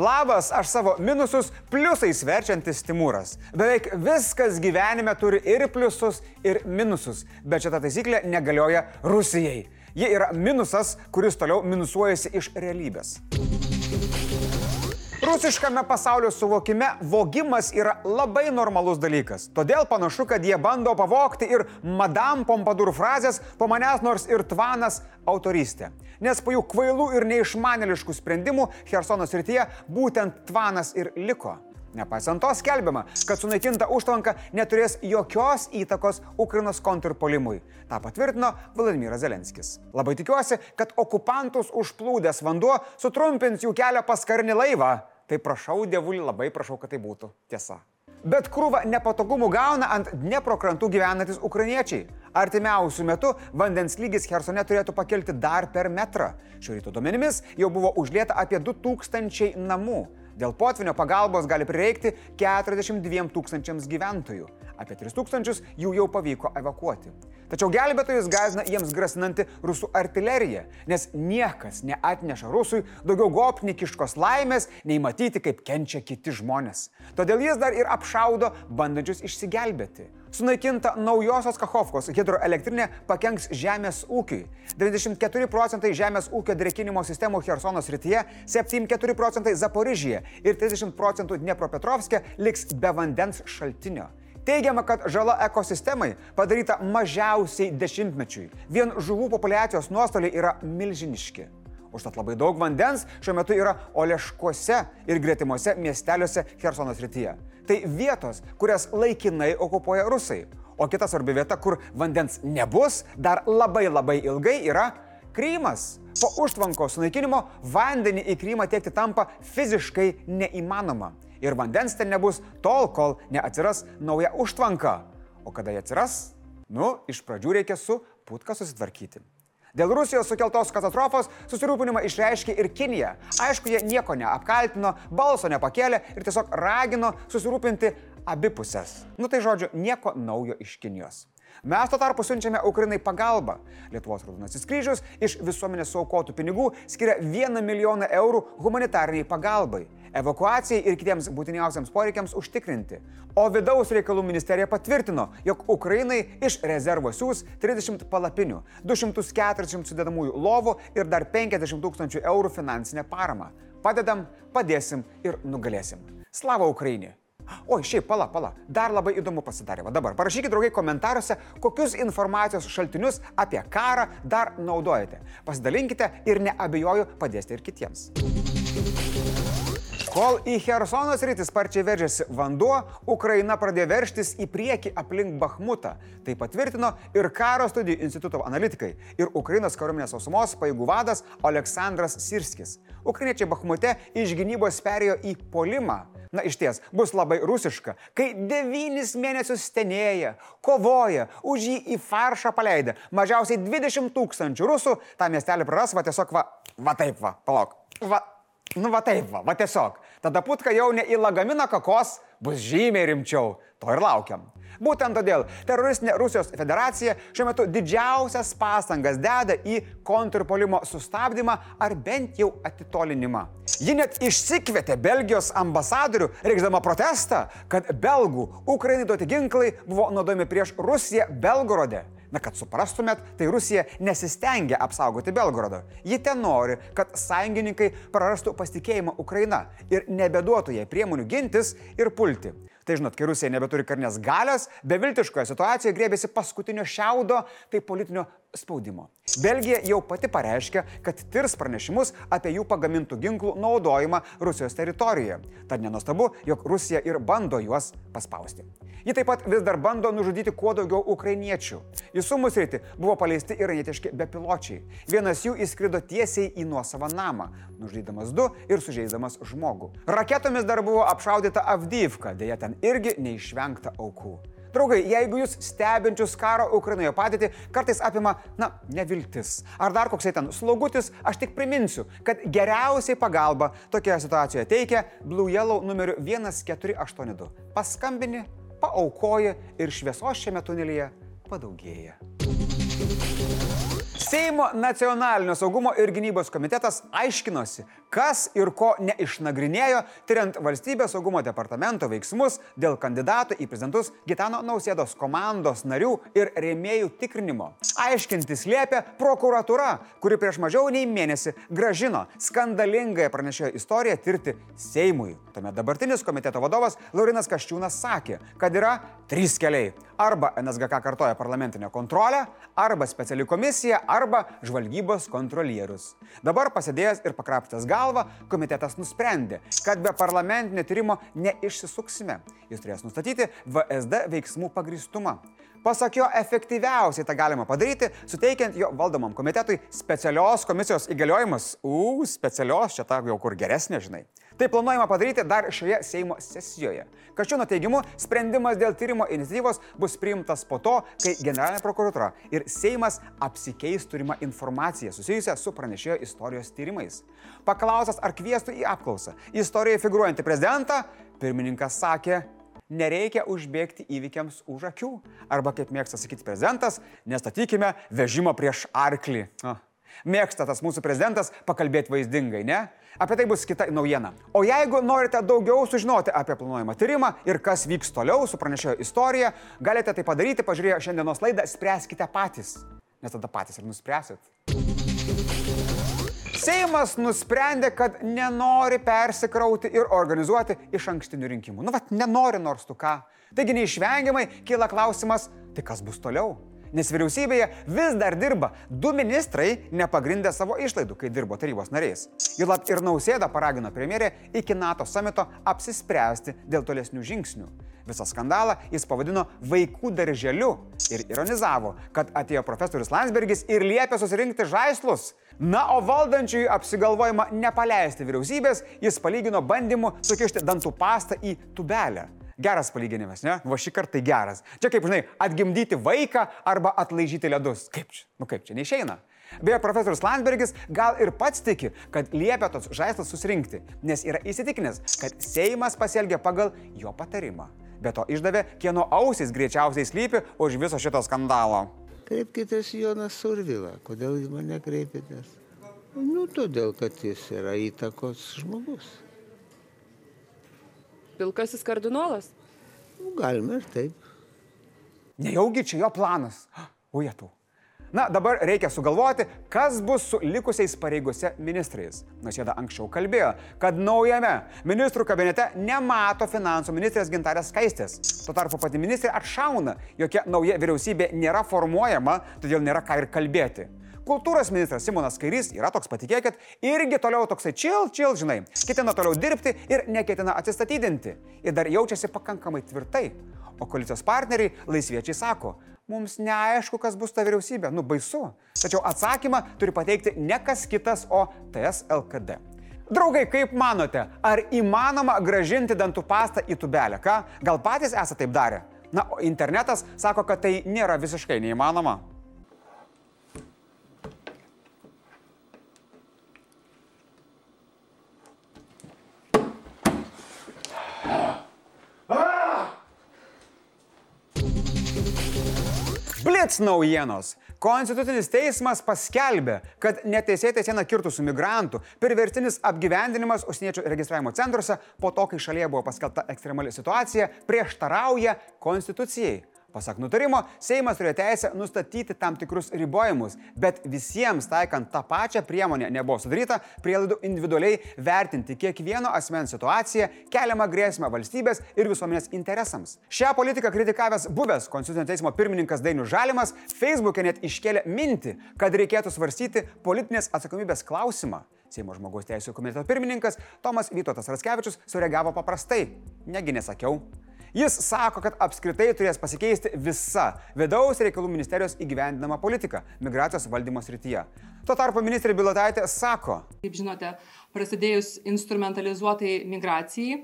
Labas, aš savo minusus pliusais verčiantis Timūras. Beveik viskas gyvenime turi ir pliusus, ir minusus, bet šita taisyklė negalioja Rusijai. Ji yra minusas, kuris toliau minusuojasi iš realybės. Rusiškame pasaulio suvokime vogimas yra labai normalus dalykas. Todėl panašu, kad jie bando pavokti ir Madame Pompadour frazės po manęs nors ir tvanas autoristė. Nes po jų kvailų ir neišmaneliškų sprendimų Hersono srityje būtent tvanas ir liko. Nepaisant to skelbiama, kad sunaikinta užtvanka neturės jokios įtakos Ukrainos kontrpolimui. Ta patvirtino Vladimiras Zelenskis. Labai tikiuosi, kad okupantus užplūdęs vanduo sutrumpins jų kelią pas karinį laivą. Tai prašau, dievulį, labai prašau, kad tai būtų tiesa. Bet krūvą nepatogumų gauna ant Dnepro krantų gyvenantis ukrainiečiai. Artimiausių metų vandens lygis Hersone turėtų pakilti dar per metrą. Šio ryto duomenimis jau buvo užlieta apie 2000 namų. Dėl potvinio pagalbos gali prireikti 42 tūkstančiams gyventojų. Apie 3 tūkstančius jų jau pavyko evakuoti. Tačiau gelbėtojus gazina jiems grasinanti rusų artilerija, nes niekas neatneša rusui daugiau gopnikiškos laimės, nei matyti, kaip kenčia kiti žmonės. Todėl jis dar ir apšaudo bandančius išsigelbėti. Sunaikinta naujosios Kachovkos hidroelektrinė pakenks žemės ūkiui. 94 procentai žemės ūkio drekinimo sistemų Hersono srityje, 74 procentai Zaporižyje ir 30 procentų Dnepropetrovskė liks be vandens šaltinio. Teigiama, kad žala ekosistemai padaryta mažiausiai dešimtmečiui. Vien žuvų populiacijos nuostoliai yra milžiniški. Užtat labai daug vandens šiuo metu yra Oleškuose ir gretimuose miesteliuose Hersono srityje. Tai vietos, kurias laikinai okupuoja rusai. O kita svarbi vieta, kur vandens nebus dar labai labai ilgai, yra Krymas. Po užtvankos sunaikinimo vandenį į Krymą tiekti tampa fiziškai neįmanoma ir vandens ten nebus tol, kol neatsiras nauja užtvanka. O kada jie atsiras? Nu, iš pradžių reikia su putka susitvarkyti. Dėl Rusijos sukeltos katastrofos susirūpinimą išreiškė ir Kinija. Aišku, jie nieko neapkaltino, balso nepakėlė ir tiesiog ragino susirūpinti abipusės. Nu tai žodžiu, nieko naujo iš Kinijos. Mes tuo tarpu siunčiame Ukrainai pagalbą. Lietuvos Raudonasis kryžius iš visuomenės suaukotų pinigų skiria 1 milijoną eurų humanitariniai pagalbai, evakuacijai ir kitiems būtiniausiams poreikiams užtikrinti. O vidaus reikalų ministerija patvirtino, jog Ukrainai iš rezervo siūs 30 palapinių, 240 sudedamųjų lovų ir dar 50 tūkstančių eurų finansinę paramą. Padedam, padėsim ir nugalėsim. Slava Ukrainai! Oi, šiaip, pala, pala, dar labai įdomu pasidarė. Va dabar parašykite draugai komentaruose, kokius informacijos šaltinius apie karą dar naudojate. Pasidalinkite ir neabejoju padėsite ir kitiems. Kol į Hersono sritį sparčiai veržėsi vanduo, Ukraina pradėjo verštis į priekį aplink Bahmutą. Tai patvirtino ir Karo studijų instituto analitikai ir Ukrainos kariuomenės sausumos pajėgų vadas Aleksandras Sirskis. Ukrainiečiai Bahmute iš gynybos perėjo į polimą. Na iš ties, bus labai rusiška, kai devynis mėnesius stenėja, kovoja, už jį į faršą paleidę. Mažiausiai 20 tūkstančių rusų tą miestelį praras, va tiesiog va, va taip va, palauk. Va, nu va taip va, va tiesiog. Tada putka jau ne į lagaminą kakos, bus žymiai rimčiau. To ir laukiam. Būtent todėl teroristinė Rusijos federacija šiuo metu didžiausias pastangas deda į kontrpolimo sustabdymą ar bent jau atitolinimą. Ji net išsikvietė Belgijos ambasadorių, reikšdama protestą, kad belgų Ukrainai duoti ginklai buvo naudojami prieš Rusiją Belgorode. Na, kad suprastumėt, tai Rusija nesistengia apsaugoti Belgorodo. Ji ten nori, kad sąjungininkai prarastų pasitikėjimą Ukraina ir nebeduotų jai priemonių gintis ir pulti. Tai žinot, kai Rusija nebeturi karnės galios, beviltiškoje situacijoje grėbėsi paskutinio šiaudo, tai politinio spaudimo. Belgija jau pati pareiškė, kad tirs pranešimus apie jų pagamintų ginklų naudojimą Rusijos teritorijoje. Tad nenustabu, jog Rusija ir bando juos paspausti. Ji taip pat vis dar bando nužudyti kuo daugiau ukrainiečių. Į Sumų sritį buvo paleisti iranietiški bepiločiai. Vienas jų įskrido tiesiai į nuosavą namą, nužudydamas du ir sužeidamas žmogų. Raketomis dar buvo apšaudyta Avdyivka, dėja ten irgi neišvengta aukų. Draugai, jeigu jūs stebinčius karo Ukrainoje padėtį kartais apima, na, neviltis, ar dar koksai ten slogutis, aš tik priminsiu, kad geriausiai pagalba tokioje situacijoje teikia Blue Yellow numeriu 1482. Paskambini, paaukoji ir šviesos šiame tunelyje padaugėja. Seimo nacionalinio saugumo ir gynybos komitetas aiškinosi, kas ir ko neišnagrinėjo, tyriant valstybės saugumo departamento veiksmus dėl kandidatų į prezidentus Gitano Nausėdos komandos narių ir rėmėjų tikrinimo. Aiškintis liepia prokuratūra, kuri prieš mažiau nei mėnesį gražino skandalingąją pranešėjo istoriją tirti Seimui. Tuomet dabartinis komiteto vadovas Laurinas Kaščiūnas sakė, kad yra trys keliai. Arba NSGK kartoja parlamentinę kontrolę, arba speciali komisija, arba žvalgybos kontrolierius. Dabar pasidėjęs ir pakraptęs galvą, komitetas nusprendė, kad be parlamentinio tyrimo neišsisuksime. Jis turės nustatyti VSD veiksmų pagristumą. Pasak jo, efektyviausiai tą galima padaryti, suteikiant jo valdomam komitetui specialios komisijos įgaliojimus. U, specialios, čia ta jau kur geresnė, žinai. Tai planuojama padaryti dar šioje Seimo sesijoje. Kažčiūno teigimu, sprendimas dėl tyrimo iniciatyvos bus priimtas po to, kai Generalinė prokuratura ir Seimas apsikeis turimą informaciją susijusią su pranešėjo istorijos tyrimais. Paklausas, ar kvieštų į apklausą istorijoje figuruojantį prezidentą, pirmininkas sakė, nereikia užbėgti įvykiams už akių. Arba, kaip mėgsta sakyti prezidentas, nestatykime vežimo prieš arklį. O, mėgsta tas mūsų prezidentas pakalbėti vaizdingai, ne? Apie tai bus kita naujiena. O jeigu norite daugiau sužinoti apie planuojamą tyrimą ir kas vyks toliau su pranešėjo istorija, galite tai padaryti pažiūrėję šiandienos laidą Spręskite patys. Nes tada patys ir nuspręsit. Seimas nusprendė, kad nenori persikrauti ir organizuoti iš ankstinių rinkimų. Nu, vat, nenori nors tu ką. Taigi neišvengiamai kyla klausimas, tai kas bus toliau? Nes vyriausybėje vis dar dirba du ministrai nepagrindę savo išlaidų, kai dirbo tarybos nariais. Juolab ir nausėda paragino premjerė iki NATO samito apsispręsti dėl tolesnių žingsnių. Visą skandalą jis pavadino vaikų darželiu ir ironizavo, kad atėjo profesorius Landsbergis ir liepė susirinkti žaislus. Na, o valdančiųjų apsigalvojimą nepaleisti vyriausybės jis palygino bandymu sukišti dantų pastą į tubelę. Geras palyginimas, ne? Va šį kartą tai geras. Čia kaip, žinai, atgimdyti vaiką arba atlaižyti ledus. Kaip čia? Nu kaip čia neišeina. Beje, profesorius Landsbergis gal ir pats tiki, kad liepia tos žaislus susirinkti, nes yra įsitikinęs, kad Seimas pasielgia pagal jo patarimą. Be to išdavė, kieno ausis greičiausiai slypi už viso šito skandalo. Kreipkitės Jonas Survila. Kodėl į mane kreipėtės? Nu, todėl, kad jis yra įtakos žmogus. Pilkasis kardinolas? Nu, galima ir taip. Nejaugi čia jo planas. Ujetau. Na, dabar reikia sugalvoti, kas bus su likusiais pareigose ministrais. Nausėda anksčiau kalbėjo, kad naujame ministrų kabinete nemato finansų ministrės gintarės skaistės. Tuo tarpu pati ministrė atšauna, jokia nauja vyriausybė nėra formuojama, todėl nėra ką ir kalbėti. Kultūros ministras Simonas Kairys yra toks, patikėkit, irgi toliau toksai čil, čil, žinai, ketina toliau dirbti ir neketina atsistatydinti. Ir dar jaučiasi pakankamai tvirtai. O koalicijos partneriai laisviečiai sako, mums neaišku, kas bus ta vyriausybė, nu baisu. Tačiau atsakymą turi pateikti ne kas kitas, o TSLKD. Draugai, kaip manote, ar įmanoma gražinti dantų pastą į tubelę? Ką? Gal patys esate taip darę? Na, o internetas sako, kad tai nėra visiškai neįmanoma. Blitz naujienos. Konstitucinis teismas paskelbė, kad neteisėtai sieną kirtų su migrantų priverstinis apgyvendinimas užsieniečių registravimo centruose po to, kai šalyje buvo paskelbta ekstremali situacija, prieštarauja Konstitucijai. Pasak nutarimo, Seimas turėjo teisę nustatyti tam tikrus ribojimus, bet visiems taikant tą pačią priemonę nebuvo sudaryta prielaidų individualiai vertinti kiekvieno asmens situaciją, keliamą grėsmę valstybės ir visuomenės interesams. Šią politiką kritikavęs buvęs Konstitucinio teismo pirmininkas Dainius Žalimas Facebook'e net iškėlė mintį, kad reikėtų svarstyti politinės atsakomybės klausimą. Seimo žmogaus teisų komiteto pirmininkas Tomas Vytautas Raskevičius sureagavo paprastai. Negi nesakiau. Jis sako, kad apskritai turės pasikeisti visa vidaus reikalų ministerijos įgyvendinama politika migracijos valdymo srityje. Tuo tarpu ministrė Bilotaitė sako. Kaip žinote, prasidėjus instrumentalizuotai migracijai,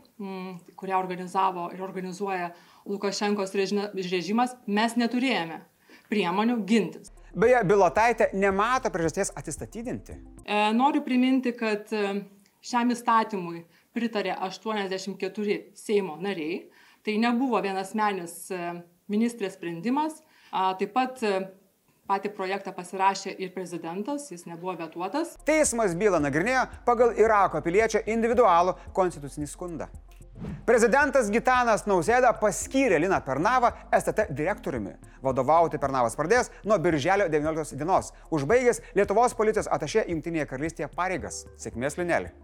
kurią organizavo ir organizuoja Lukašenkos režimas, mes neturėjome priemonių gintis. Beje, Bilotaitė nemato priežasties atsistatydinti. E, noriu priminti, kad e, šiam įstatymui pritarė 84 Seimo nariai, Tai nebuvo vienasmenis e, ministrės sprendimas. Taip pat e, patį projektą pasirašė ir prezidentas, jis nebuvo vetuotas. Teismas bylą nagrinėjo pagal Irako piliečio individualų konstitucinį skundą. Prezidentas Gitanas Nausėda paskyrė Liną Pernavą STT direktoriumi. Vadovauti Pernavas pradės nuo birželio 19 dienos, užbaigęs Lietuvos policijos atašė Junktinėje karalystėje pareigas. Sėkmės Linelį.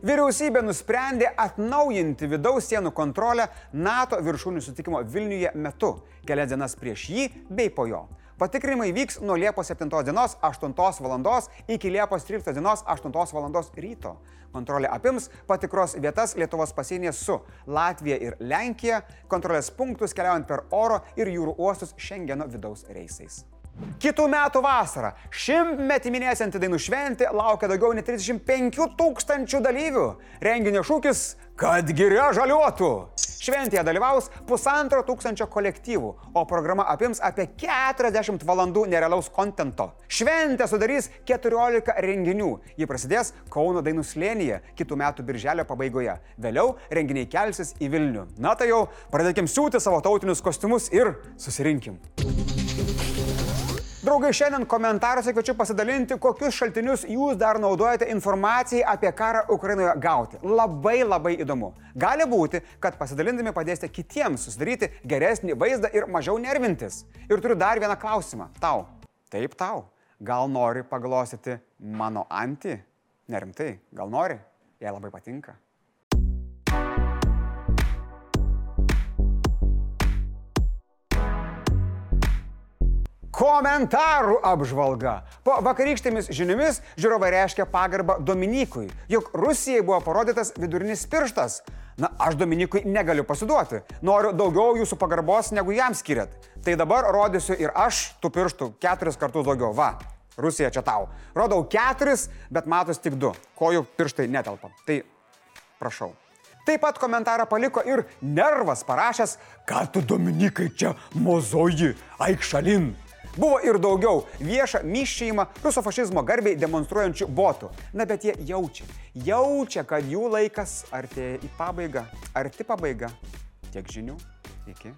Vyriausybė nusprendė atnaujinti vidaus sienų kontrolę NATO viršūnių sutikimo Vilniuje metu, kelias dienas prieš jį bei po jo. Patikrinimai vyks nuo Liepos 7 dienos 8 val. iki Liepos 13 dienos 8 val. ryto. Kontrolė apims patikros vietas Lietuvos pasienyje su Latvija ir Lenkija, kontrolės punktus keliaujant per oro ir jūrų uostus Šengeno vidaus reisais. Kitų metų vasarą šimtmetį minėsianti dainų šventė laukia daugiau nei 35 tūkstančių dalyvių. Renginio šūkis - kad giria žaliuotų. Šventėje dalyvaus pusantro tūkstančio kolektyvų, o programa apims apie 40 valandų nerealaus kontento. Šventę sudarys 14 renginių. Ji prasidės Kauno dainų slėnyje kitų metų birželio pabaigoje. Vėliau renginiai kelsis į Vilnių. Na tai jau pradėkim siūti savo tautinius kostiumus ir susirinkim. Draugai, šiandien komentaruose kviečiu pasidalinti, kokius šaltinius jūs dar naudojate informacijai apie karą Ukrainoje gauti. Labai labai įdomu. Gali būti, kad pasidalindami padėsite kitiems susidaryti geresnį vaizdą ir mažiau nervintis. Ir turiu dar vieną klausimą. Tau. Taip tau. Gal nori paglosyti mano antį? Nerimtai. Gal nori? Jei labai patinka. Komentarų apžvalga. Po vakarykštėmis žiniomis žiūrovai reiškia pagarbą Dominikui, jog Rusijai buvo parodytas vidurinis pirštas. Na, aš Dominikui negaliu pasiduoti. Noriu daugiau jūsų pagarbos, negu jam skiriat. Tai dabar rodysiu ir aš tų pirštų keturis kartus daugiau. Va, Rusija čia tau. Rodau keturis, bet matos tik du. Kojų pirštai netelpa. Tai prašau. Taip pat komentarą paliko ir nervas parašęs, kad tu Dominikai čia mozoji, eik šalin. Buvo ir daugiau viešą myščiajimą rusofašizmo garbiai demonstruojančių botų. Na bet jie jaučia, jaučia, kad jų laikas artėja į pabaigą, arti pabaiga. Tiek žinių, iki.